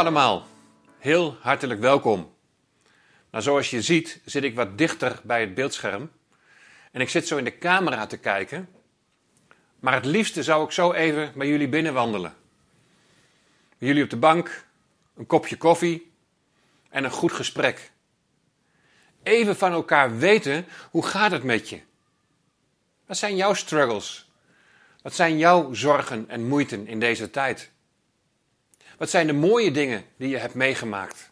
allemaal, heel hartelijk welkom. Nou, zoals je ziet zit ik wat dichter bij het beeldscherm en ik zit zo in de camera te kijken. Maar het liefste zou ik zo even bij jullie binnenwandelen. Bij jullie op de bank, een kopje koffie en een goed gesprek. Even van elkaar weten, hoe gaat het met je? Wat zijn jouw struggles? Wat zijn jouw zorgen en moeiten in deze tijd? Wat zijn de mooie dingen die je hebt meegemaakt?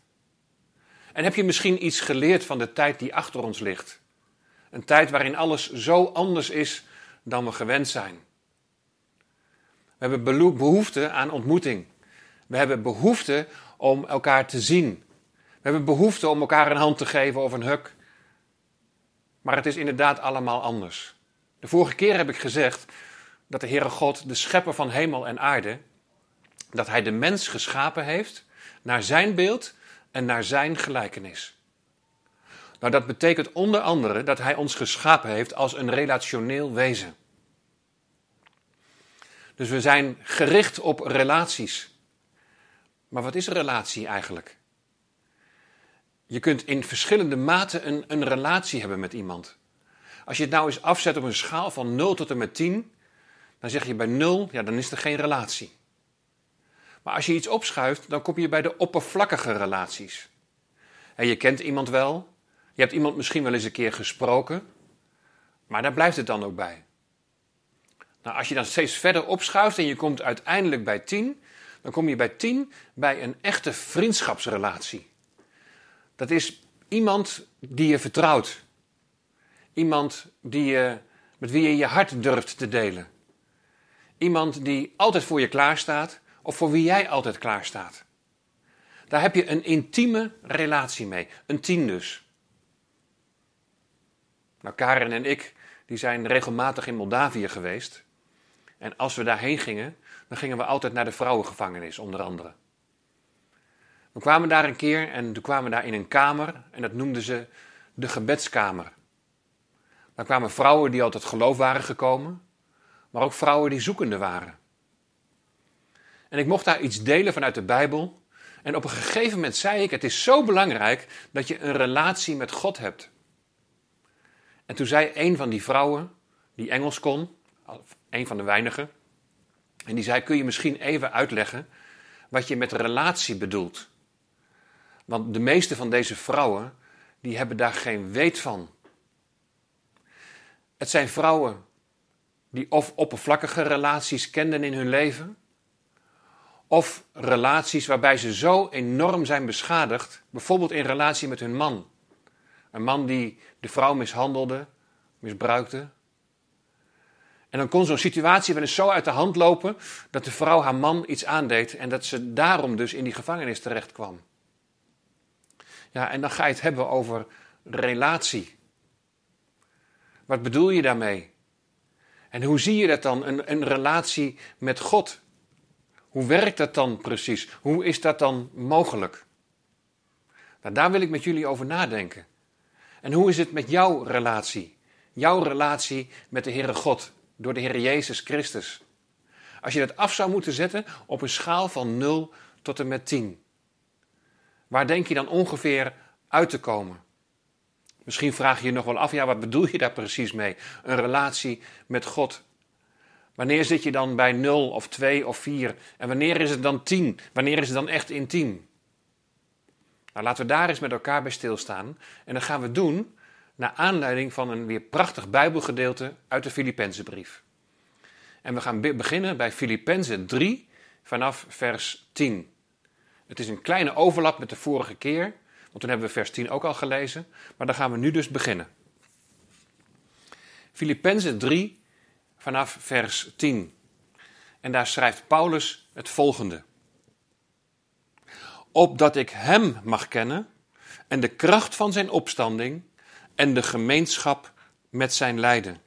En heb je misschien iets geleerd van de tijd die achter ons ligt? Een tijd waarin alles zo anders is dan we gewend zijn. We hebben behoefte aan ontmoeting. We hebben behoefte om elkaar te zien. We hebben behoefte om elkaar een hand te geven of een huk. Maar het is inderdaad allemaal anders. De vorige keer heb ik gezegd dat de Heere God, de schepper van hemel en aarde, dat Hij de mens geschapen heeft naar Zijn beeld en naar Zijn gelijkenis. Nou, dat betekent onder andere dat Hij ons geschapen heeft als een relationeel wezen. Dus we zijn gericht op relaties. Maar wat is een relatie eigenlijk? Je kunt in verschillende maten een, een relatie hebben met iemand. Als je het nou eens afzet op een schaal van 0 tot en met 10, dan zeg je bij 0, ja, dan is er geen relatie. Maar als je iets opschuift, dan kom je bij de oppervlakkige relaties. En je kent iemand wel, je hebt iemand misschien wel eens een keer gesproken, maar daar blijft het dan ook bij. Nou, als je dan steeds verder opschuift en je komt uiteindelijk bij 10, dan kom je bij 10 bij een echte vriendschapsrelatie. Dat is iemand die je vertrouwt. Iemand die je, met wie je je hart durft te delen. Iemand die altijd voor je klaarstaat of voor wie jij altijd klaarstaat. Daar heb je een intieme relatie mee. Een tien dus. Nou, Karen en ik die zijn regelmatig in Moldavië geweest. En als we daarheen gingen, dan gingen we altijd naar de vrouwengevangenis, onder andere. We kwamen daar een keer en toen kwamen we daar in een kamer en dat noemden ze de gebedskamer. Daar kwamen vrouwen die altijd geloof waren gekomen, maar ook vrouwen die zoekende waren. En ik mocht daar iets delen vanuit de Bijbel. En op een gegeven moment zei ik: Het is zo belangrijk dat je een relatie met God hebt. En toen zei een van die vrouwen, die Engels kon, een van de weinigen, en die zei: Kun je misschien even uitleggen wat je met relatie bedoelt? Want de meeste van deze vrouwen, die hebben daar geen weet van. Het zijn vrouwen die of oppervlakkige relaties kenden in hun leven, of relaties waarbij ze zo enorm zijn beschadigd, bijvoorbeeld in relatie met hun man. Een man die de vrouw mishandelde, misbruikte. En dan kon zo'n situatie wel eens zo uit de hand lopen dat de vrouw haar man iets aandeed en dat ze daarom dus in die gevangenis terecht kwam. Ja, en dan ga je het hebben over relatie. Wat bedoel je daarmee? En hoe zie je dat dan, een, een relatie met God? Hoe werkt dat dan precies? Hoe is dat dan mogelijk? Nou, daar wil ik met jullie over nadenken. En hoe is het met jouw relatie? Jouw relatie met de Heere God, door de Heer Jezus Christus. Als je dat af zou moeten zetten op een schaal van 0 tot en met 10. Waar denk je dan ongeveer uit te komen? Misschien vraag je je nog wel af, ja, wat bedoel je daar precies mee? Een relatie met God. Wanneer zit je dan bij 0 of 2 of 4? En wanneer is het dan 10? Wanneer is het dan echt intiem? Nou, laten we daar eens met elkaar bij stilstaan. En dat gaan we doen naar aanleiding van een weer prachtig Bijbelgedeelte uit de Filippenzenbrief. En we gaan beginnen bij Filippenzen 3 vanaf vers 10. Het is een kleine overlap met de vorige keer, want toen hebben we vers 10 ook al gelezen, maar dan gaan we nu dus beginnen. Filippenzen 3 vanaf vers 10. En daar schrijft Paulus het volgende. Opdat ik Hem mag kennen en de kracht van Zijn opstanding en de gemeenschap met Zijn lijden.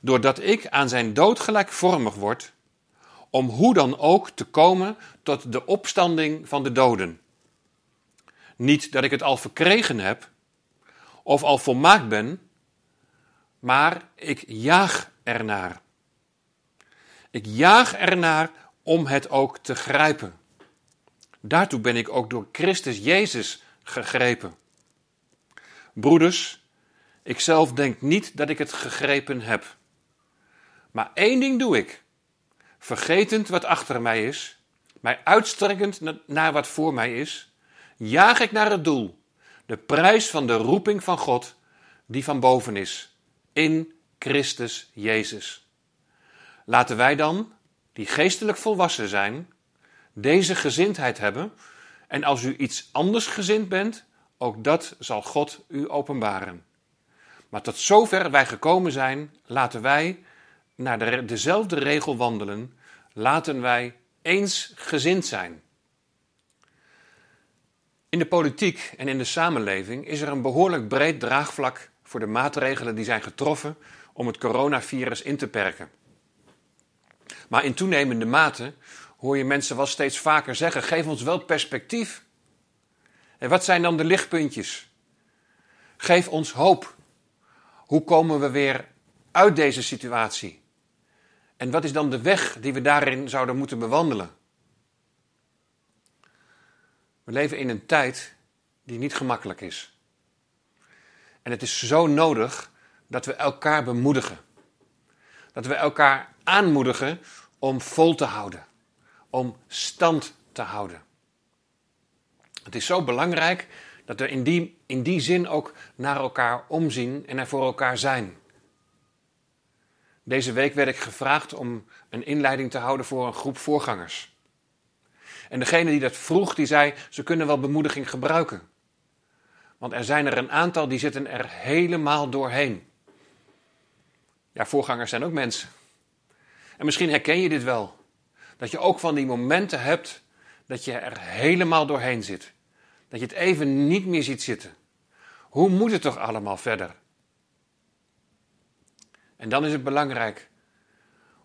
Doordat ik aan Zijn dood gelijkvormig word, om hoe dan ook te komen tot de opstanding van de doden. Niet dat ik het al verkregen heb of al volmaakt ben, maar ik jaag ernaar. Ik jaag ernaar om het ook te grijpen. Daartoe ben ik ook door Christus Jezus gegrepen. Broeders, ik zelf denk niet dat ik het gegrepen heb. Maar één ding doe ik. Vergetend wat achter mij is, mij uitstrekkend naar wat voor mij is, jaag ik naar het doel, de prijs van de roeping van God, die van boven is, in Christus Jezus. Laten wij dan, die geestelijk volwassen zijn, deze gezindheid hebben, en als u iets anders gezind bent, ook dat zal God u openbaren. Maar tot zover wij gekomen zijn, laten wij naar de, dezelfde regel wandelen, laten wij eens gezind zijn. In de politiek en in de samenleving is er een behoorlijk breed draagvlak voor de maatregelen die zijn getroffen om het coronavirus in te perken. Maar in toenemende mate hoor je mensen wel steeds vaker zeggen: geef ons wel perspectief. En wat zijn dan de lichtpuntjes? Geef ons hoop. Hoe komen we weer uit deze situatie? En wat is dan de weg die we daarin zouden moeten bewandelen? We leven in een tijd die niet gemakkelijk is. En het is zo nodig dat we elkaar bemoedigen. Dat we elkaar aanmoedigen om vol te houden, om stand te houden. Het is zo belangrijk dat we in die, in die zin ook naar elkaar omzien en er voor elkaar zijn. Deze week werd ik gevraagd om een inleiding te houden voor een groep voorgangers. En degene die dat vroeg, die zei, ze kunnen wel bemoediging gebruiken. Want er zijn er een aantal die zitten er helemaal doorheen. Ja, voorgangers zijn ook mensen. En misschien herken je dit wel. Dat je ook van die momenten hebt dat je er helemaal doorheen zit. Dat je het even niet meer ziet zitten. Hoe moet het toch allemaal verder? En dan is het belangrijk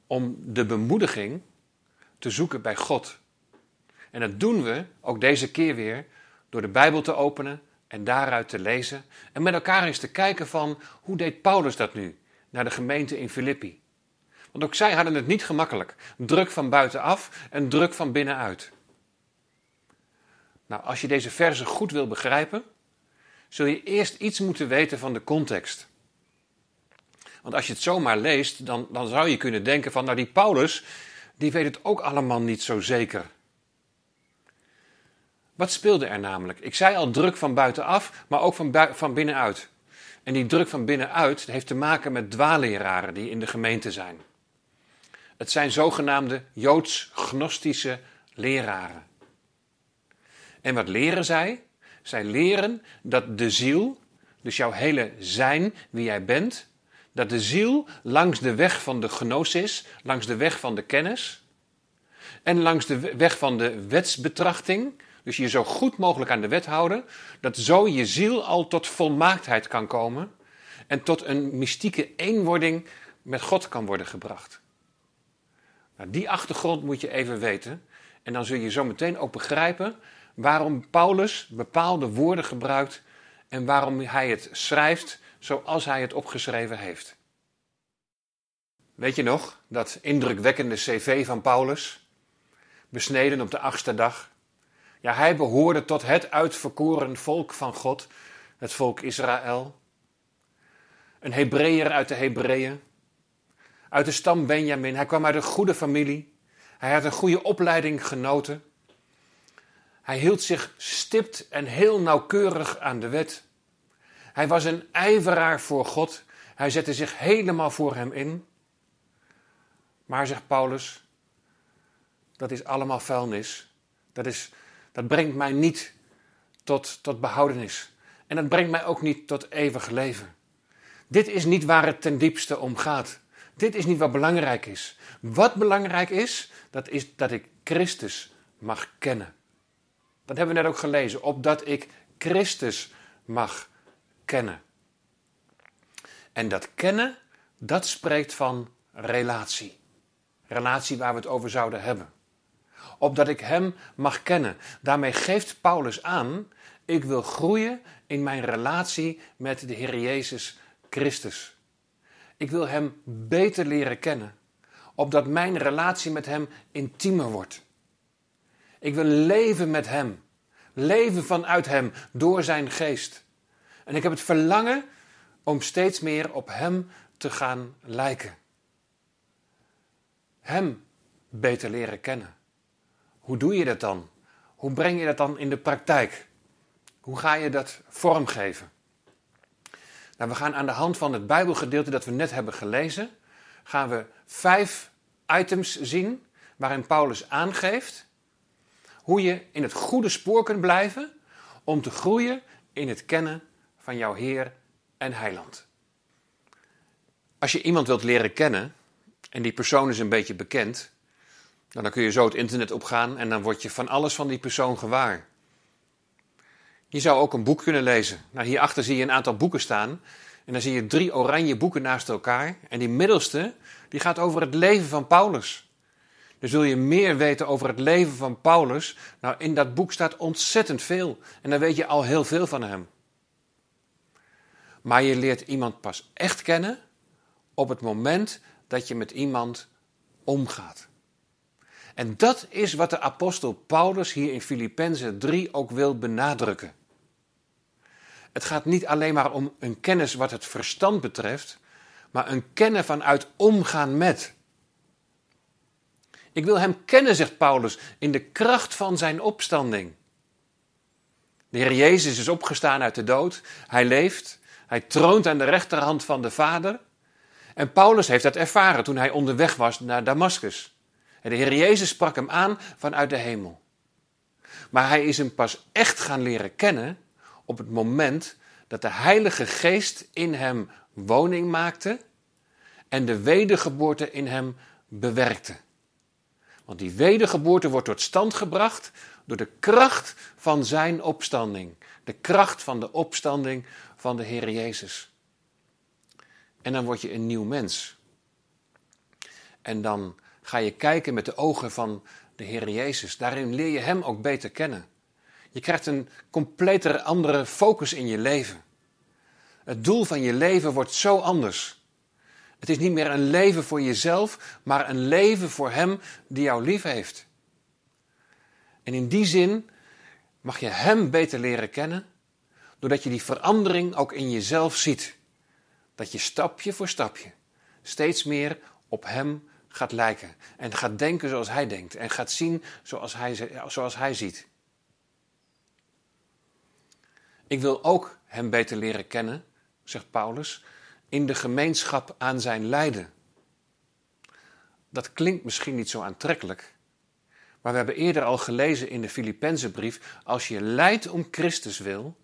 om de bemoediging te zoeken bij God. En dat doen we ook deze keer weer door de Bijbel te openen en daaruit te lezen en met elkaar eens te kijken van hoe deed Paulus dat nu naar de gemeente in Filippi. Want ook zij hadden het niet gemakkelijk. Druk van buitenaf en druk van binnenuit. Nou, als je deze verse goed wil begrijpen, zul je eerst iets moeten weten van de context. Want als je het zomaar leest, dan, dan zou je kunnen denken van, nou die Paulus, die weet het ook allemaal niet zo zeker. Wat speelde er namelijk? Ik zei al druk van buitenaf, maar ook van, van binnenuit. En die druk van binnenuit heeft te maken met dwaalleraren die in de gemeente zijn. Het zijn zogenaamde joods-gnostische leraren. En wat leren zij? Zij leren dat de ziel, dus jouw hele zijn, wie jij bent, dat de ziel langs de weg van de gnosis, langs de weg van de kennis en langs de weg van de wetsbetrachting, dus je zo goed mogelijk aan de wet houden, dat zo je ziel al tot volmaaktheid kan komen en tot een mystieke eenwording met God kan worden gebracht. Nou, die achtergrond moet je even weten en dan zul je zo meteen ook begrijpen waarom Paulus bepaalde woorden gebruikt en waarom hij het schrijft zoals hij het opgeschreven heeft. Weet je nog dat indrukwekkende cv van Paulus? Besneden op de achtste dag. Ja, hij behoorde tot het uitverkoren volk van God, het volk Israël. Een Hebreeër uit de Hebreeën. Uit de stam Benjamin. Hij kwam uit een goede familie. Hij had een goede opleiding genoten. Hij hield zich stipt en heel nauwkeurig aan de wet. Hij was een ijveraar voor God. Hij zette zich helemaal voor hem in. Maar, zegt Paulus, dat is allemaal vuilnis. Dat, is, dat brengt mij niet tot, tot behoudenis. En dat brengt mij ook niet tot eeuwig leven. Dit is niet waar het ten diepste om gaat. Dit is niet wat belangrijk is. Wat belangrijk is, dat is dat ik Christus mag kennen. Dat hebben we net ook gelezen. Opdat ik Christus mag kennen. En dat kennen, dat spreekt van relatie. Relatie waar we het over zouden hebben. Opdat ik Hem mag kennen. Daarmee geeft Paulus aan, ik wil groeien in mijn relatie met de Heer Jezus Christus. Ik wil Hem beter leren kennen. Opdat mijn relatie met Hem intiemer wordt. Ik wil leven met Hem. Leven vanuit Hem, door Zijn geest. En ik heb het verlangen om steeds meer op Hem te gaan lijken. Hem beter leren kennen. Hoe doe je dat dan? Hoe breng je dat dan in de praktijk? Hoe ga je dat vormgeven? Nou, we gaan aan de hand van het Bijbelgedeelte dat we net hebben gelezen, gaan we vijf items zien waarin Paulus aangeeft hoe je in het goede spoor kunt blijven om te groeien in het kennen van jouw Heer en Heiland. Als je iemand wilt leren kennen en die persoon is een beetje bekend, nou, dan kun je zo het internet opgaan en dan word je van alles van die persoon gewaar. Je zou ook een boek kunnen lezen. Nou, hierachter zie je een aantal boeken staan. En dan zie je drie oranje boeken naast elkaar. En die middelste, die gaat over het leven van Paulus. Dus wil je meer weten over het leven van Paulus? Nou, in dat boek staat ontzettend veel. En dan weet je al heel veel van hem. Maar je leert iemand pas echt kennen op het moment dat je met iemand omgaat. En dat is wat de apostel Paulus hier in Filippenzen 3 ook wil benadrukken. Het gaat niet alleen maar om een kennis wat het verstand betreft, maar een kennen vanuit omgaan met. Ik wil hem kennen, zegt Paulus, in de kracht van zijn opstanding. De Heer Jezus is opgestaan uit de dood. Hij leeft. Hij troont aan de rechterhand van de Vader. En Paulus heeft dat ervaren toen hij onderweg was naar Damascus. De Heer Jezus sprak hem aan vanuit de hemel. Maar hij is hem pas echt gaan leren kennen op het moment dat de Heilige Geest in hem woning maakte en de wedergeboorte in hem bewerkte. Want die wedergeboorte wordt tot stand gebracht door de kracht van zijn opstanding. De kracht van de opstanding van de Heer Jezus. En dan word je een nieuw mens. En dan ga je kijken met de ogen van de Heer Jezus. Daarin leer je Hem ook beter kennen. Je krijgt een completer andere focus in je leven. Het doel van je leven wordt zo anders. Het is niet meer een leven voor jezelf, maar een leven voor Hem die jou lief heeft. En in die zin mag je Hem beter leren kennen, doordat je die verandering ook in jezelf ziet. Dat je stapje voor stapje steeds meer op Hem gaat lijken. En gaat denken zoals Hij denkt. En gaat zien zoals Hij, zoals hij ziet. Ik wil ook Hem beter leren kennen, zegt Paulus, in de gemeenschap aan zijn lijden. Dat klinkt misschien niet zo aantrekkelijk, maar we hebben eerder al gelezen in de Filippenzenbrief: als je lijdt om Christus wil,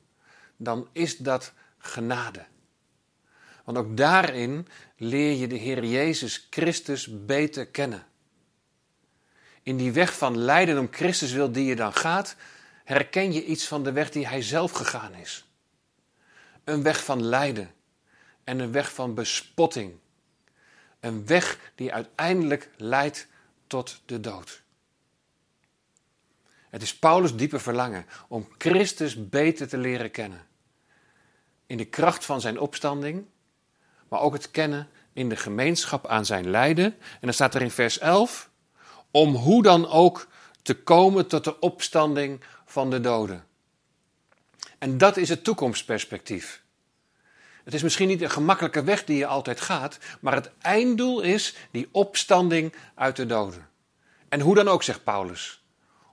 dan is dat genade. Want ook daarin leer je de Heer Jezus Christus beter kennen. In die weg van lijden om Christus wil die je dan gaat, herken je iets van de weg die Hij zelf gegaan is. Een weg van lijden en een weg van bespotting. Een weg die uiteindelijk leidt tot de dood. Het is Paulus' diepe verlangen om Christus beter te leren kennen. In de kracht van zijn opstanding, maar ook het kennen in de gemeenschap aan zijn lijden. En dan staat er in vers 11: om hoe dan ook te komen tot de opstanding van de doden. En dat is het toekomstperspectief. Het is misschien niet een gemakkelijke weg die je altijd gaat, maar het einddoel is die opstanding uit de doden. En hoe dan ook, zegt Paulus.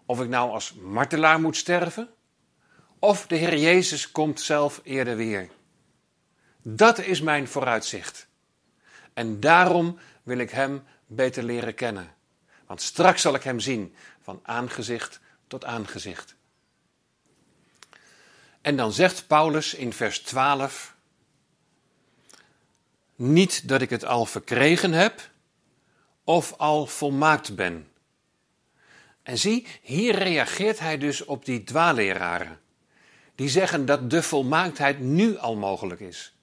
Of ik nou als martelaar moet sterven, of de Heer Jezus komt zelf eerder weer. Dat is mijn vooruitzicht. En daarom wil ik Hem beter leren kennen. Want straks zal ik Hem zien van aangezicht tot aangezicht. En dan zegt Paulus in vers 12: Niet dat ik het al verkregen heb of al volmaakt ben. En zie, hier reageert hij dus op die dwaaleraren. Die zeggen dat de volmaaktheid nu al mogelijk is.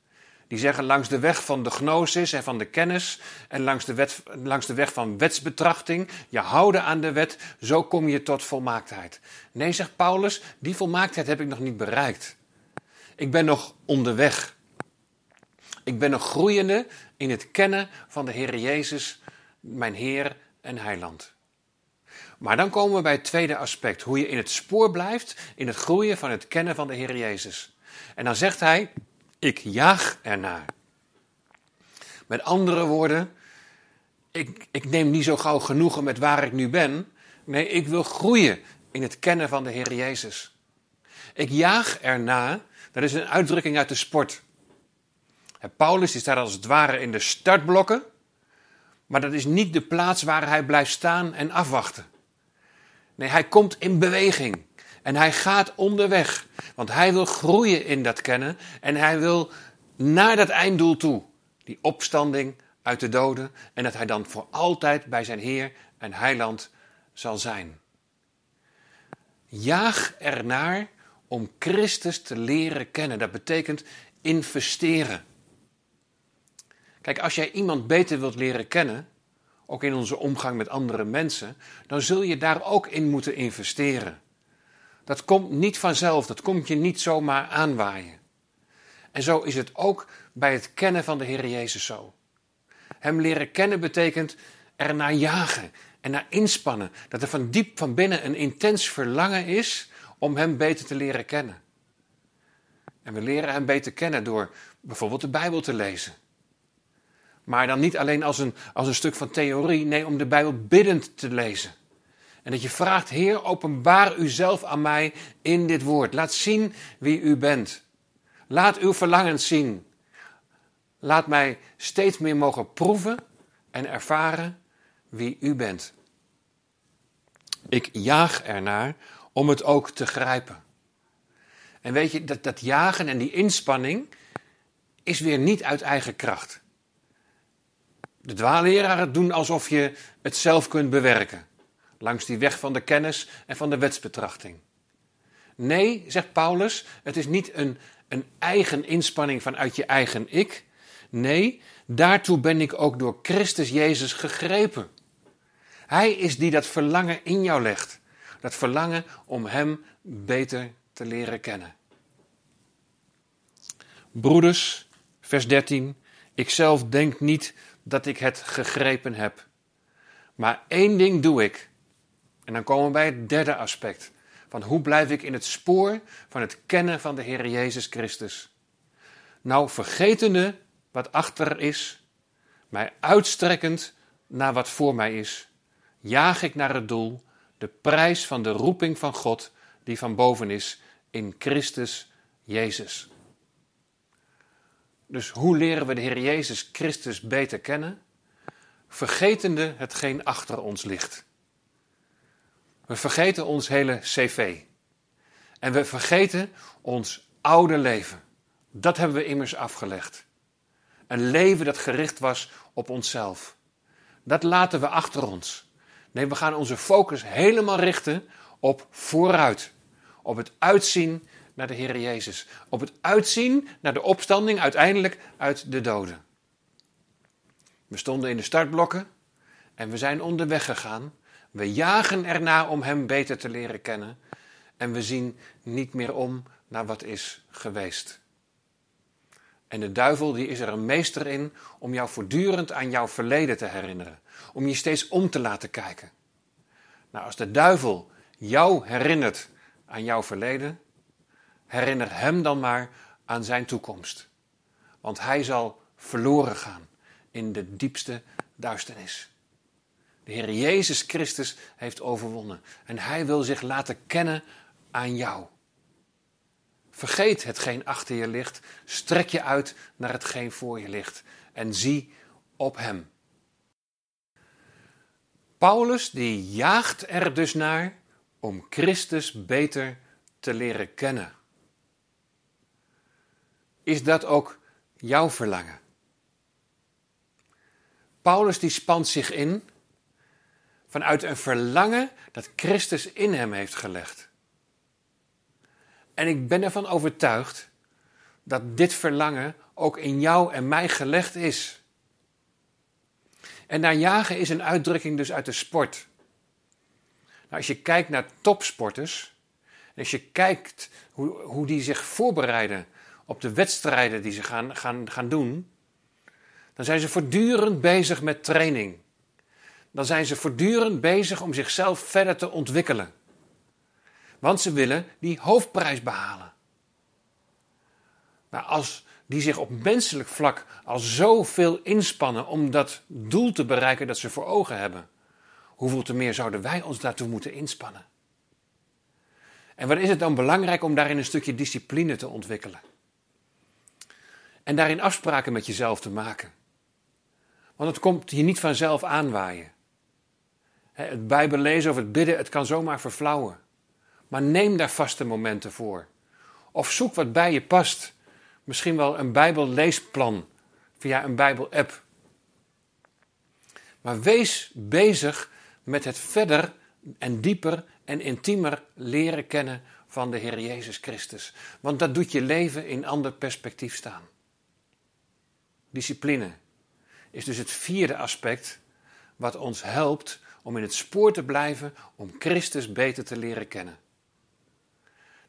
Die zeggen langs de weg van de gnosis en van de kennis en langs de, wet, langs de weg van wetsbetrachting, je houden aan de wet, zo kom je tot volmaaktheid. Nee, zegt Paulus, die volmaaktheid heb ik nog niet bereikt. Ik ben nog onderweg. Ik ben nog groeiende in het kennen van de Heer Jezus, mijn Heer en Heiland. Maar dan komen we bij het tweede aspect. Hoe je in het spoor blijft in het groeien van het kennen van de Heer Jezus. En dan zegt hij, ik jaag ernaar. Met andere woorden, ik, ik neem niet zo gauw genoegen met waar ik nu ben. Nee, ik wil groeien in het kennen van de Heer Jezus. Ik jaag erna, dat is een uitdrukking uit de sport. Paulus die staat als het ware in de startblokken, maar dat is niet de plaats waar hij blijft staan en afwachten. Nee, hij komt in beweging en hij gaat onderweg, want hij wil groeien in dat kennen en hij wil naar dat einddoel toe, die opstanding uit de doden en dat hij dan voor altijd bij zijn Heer en Heiland zal zijn. Jaag ernaar om Christus te leren kennen. Dat betekent investeren. Kijk, als jij iemand beter wilt leren kennen, ook in onze omgang met andere mensen, dan zul je daar ook in moeten investeren. Dat komt niet vanzelf, dat komt je niet zomaar aanwaaien. En zo is het ook bij het kennen van de Heer Jezus zo. Hem leren kennen betekent er naar jagen en naar inspannen. Dat er van diep van binnen een intens verlangen is om Hem beter te leren kennen. En we leren Hem beter kennen door bijvoorbeeld de Bijbel te lezen. Maar dan niet alleen als een, als een stuk van theorie, nee, om de Bijbel biddend te lezen. En dat je vraagt, Heer, openbaar uzelf aan mij in dit woord. Laat zien wie u bent. Laat uw verlangens zien. Laat mij steeds meer mogen proeven en ervaren wie u bent. Ik jaag ernaar om het ook te grijpen. En weet je, dat, dat jagen en die inspanning is weer niet uit eigen kracht. De dwaalleraren doen alsof je het zelf kunt bewerken, langs die weg van de kennis en van de wetsbetrachting. Nee, zegt Paulus, het is niet een, een eigen inspanning vanuit je eigen ik. Nee, daartoe ben ik ook door Christus Jezus gegrepen. Hij is die dat verlangen in jou legt. Dat verlangen om Hem beter te leren kennen. Broeders, vers 13. Ikzelf denk niet dat ik het gegrepen heb. Maar één ding doe ik. En dan komen we bij het derde aspect. Van hoe blijf ik in het spoor van het kennen van de Heer Jezus Christus? Nou, vergetende wat achter is, mij uitstrekkend naar wat voor mij is, jaag ik naar het doel, de prijs van de roeping van God die van boven is in Christus Jezus. Dus hoe leren we de Heer Jezus Christus beter kennen? Vergetende hetgeen achter ons ligt. We vergeten ons hele cv. En we vergeten ons oude leven. Dat hebben we immers afgelegd. Een leven dat gericht was op onszelf. Dat laten we achter ons. Nee, we gaan onze focus helemaal richten op vooruit. Op het uitzien naar de Heer Jezus. Op het uitzien naar de opstanding uiteindelijk uit de doden. We stonden in de startblokken en we zijn onderweg gegaan. We jagen erna om Hem beter te leren kennen. En we zien niet meer om naar wat is geweest. En de duivel die is er een meester in om jou voortdurend aan jouw verleden te herinneren. Om je steeds om te laten kijken. Nou, als de duivel jou herinnert aan jouw verleden, herinner hem dan maar aan zijn toekomst. Want hij zal verloren gaan in de diepste duisternis. De Heer Jezus Christus heeft overwonnen en hij wil zich laten kennen aan jou. Vergeet hetgeen achter je ligt, strek je uit naar hetgeen voor je ligt en zie op Hem. Paulus die jaagt er dus naar om Christus beter te leren kennen. Is dat ook jouw verlangen? Paulus die spant zich in vanuit een verlangen dat Christus in hem heeft gelegd. En ik ben ervan overtuigd dat dit verlangen ook in jou en mij gelegd is. En naar jagen is een uitdrukking dus uit de sport. Nou, als je kijkt naar topsporters, als je kijkt hoe, hoe die zich voorbereiden op de wedstrijden die ze gaan, gaan, gaan doen, dan zijn ze voortdurend bezig met training. Dan zijn ze voortdurend bezig om zichzelf verder te ontwikkelen. Want ze willen die hoofdprijs behalen. Maar als die zich op menselijk vlak al zoveel inspannen om dat doel te bereiken dat ze voor ogen hebben, hoeveel te meer zouden wij ons daartoe moeten inspannen? En wat is het dan belangrijk om daarin een stukje discipline te ontwikkelen? En daarin afspraken met jezelf te maken. Want het komt hier niet vanzelf aanwaaien. Het Bijbel lezen of het bidden, het kan zomaar verflauwen. Maar neem daar vaste momenten voor. Of zoek wat bij je past. Misschien wel een Bijbelleesplan via een Bijbel-app. Maar wees bezig met het verder en dieper en intiemer leren kennen van de Heer Jezus Christus. Want dat doet je leven in ander perspectief staan. Discipline is dus het vierde aspect wat ons helpt om in het spoor te blijven om Christus beter te leren kennen.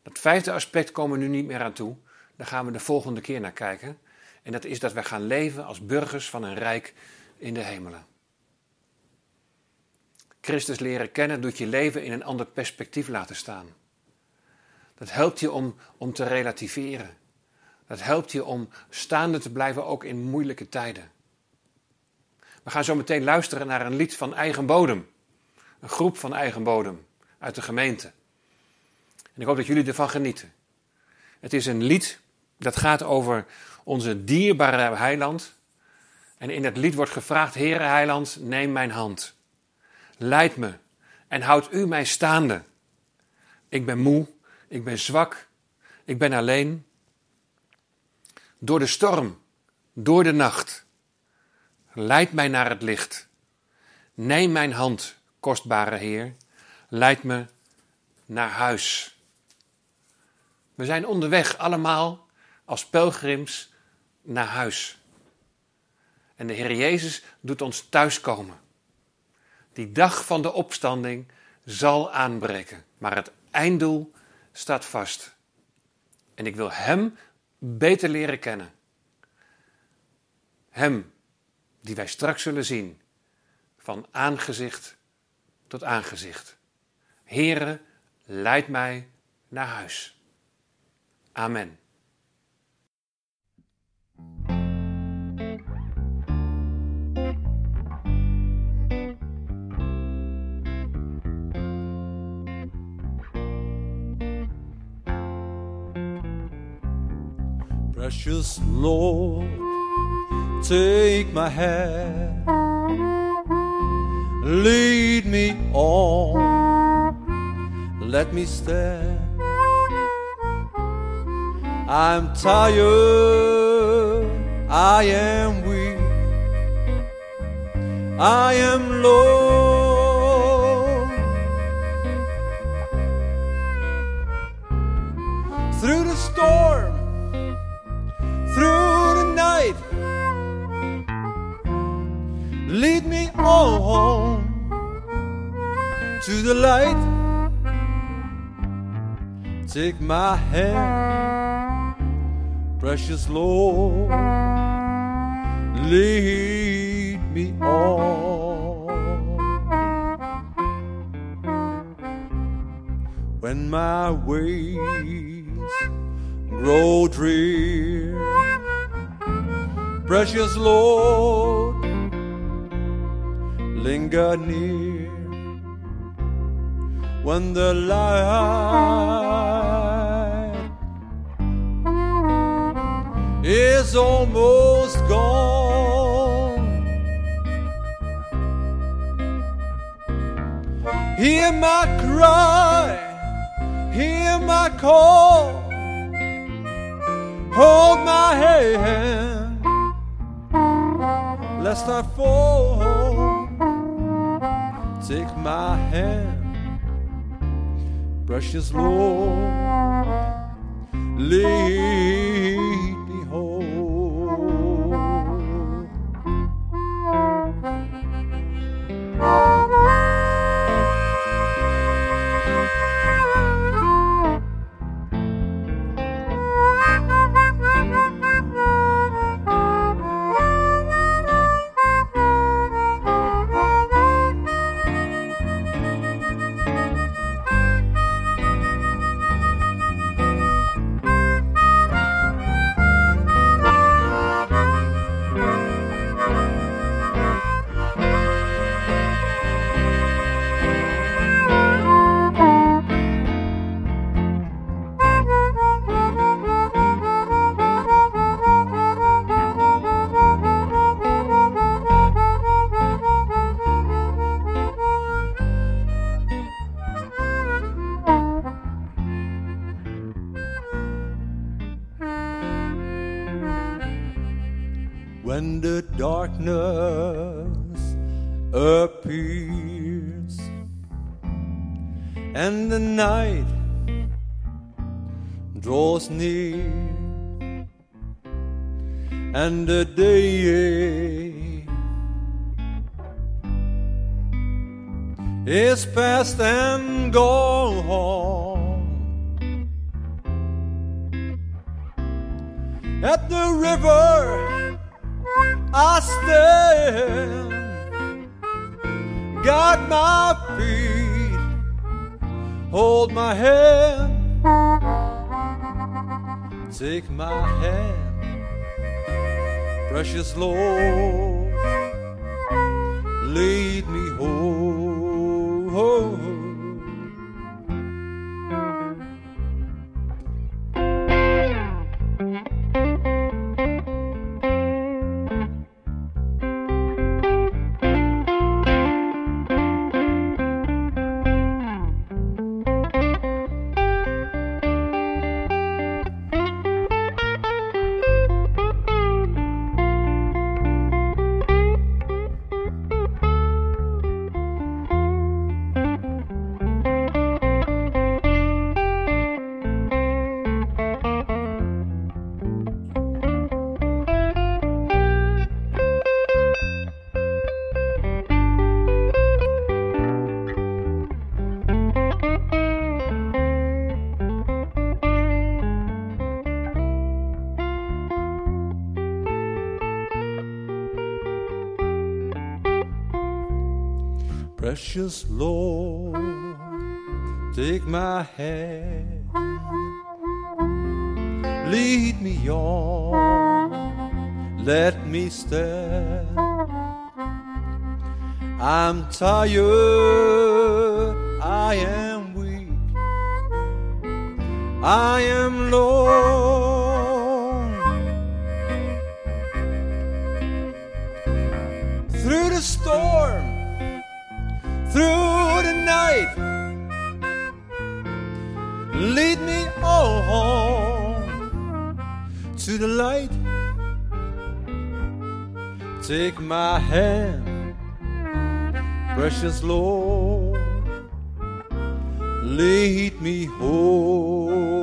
Dat vijfde aspect komen we nu niet meer aan toe. Daar gaan we de volgende keer naar kijken. En dat is dat wij gaan leven als burgers van een rijk in de hemelen. Christus leren kennen doet je leven in een ander perspectief laten staan. Dat helpt je om, om te relativeren. Dat helpt je om staande te blijven ook in moeilijke tijden. We gaan zo meteen luisteren naar een lied van eigen bodem. Een groep van eigen bodem uit de gemeente. En ik hoop dat jullie ervan genieten. Het is een lied dat gaat over onze dierbare heiland. En in het lied wordt gevraagd: Heere heiland, neem mijn hand. Leid me en houd u mij staande. Ik ben moe, ik ben zwak, ik ben alleen. Door de storm, door de nacht. Leid mij naar het licht. Neem mijn hand, kostbare Heer. Leid me naar huis. We zijn onderweg allemaal als pelgrims naar huis. En de Heer Jezus doet ons thuiskomen. Die dag van de opstanding zal aanbreken, maar het einddoel staat vast. En ik wil Hem beter leren kennen. Hem die wij straks zullen zien, van aangezicht tot aangezicht. Heere, leid mij naar huis. Amen. Precious Lord, take my hand, lead me on, let me stand. I'm tired, I am weak, I am low. Through the storm, to the light. Take my hand, precious Lord, lead me on. When my ways grow drear, precious Lord, linger near when the light is almost gone. Hear my cry, hear my call, hold my hand, lest I fall. Take my hand. Precious Lord, lead draws near and the day is past and gone. At the river I stand got my feet hold my hand take my hand precious Lord. Lead me home Lord, take my hand, lead me on, let me stand. I'm tired, I am weak, I am alone. Through the storm through the night. Lead me home to the light. Take my hand, precious Lord. Lead me home.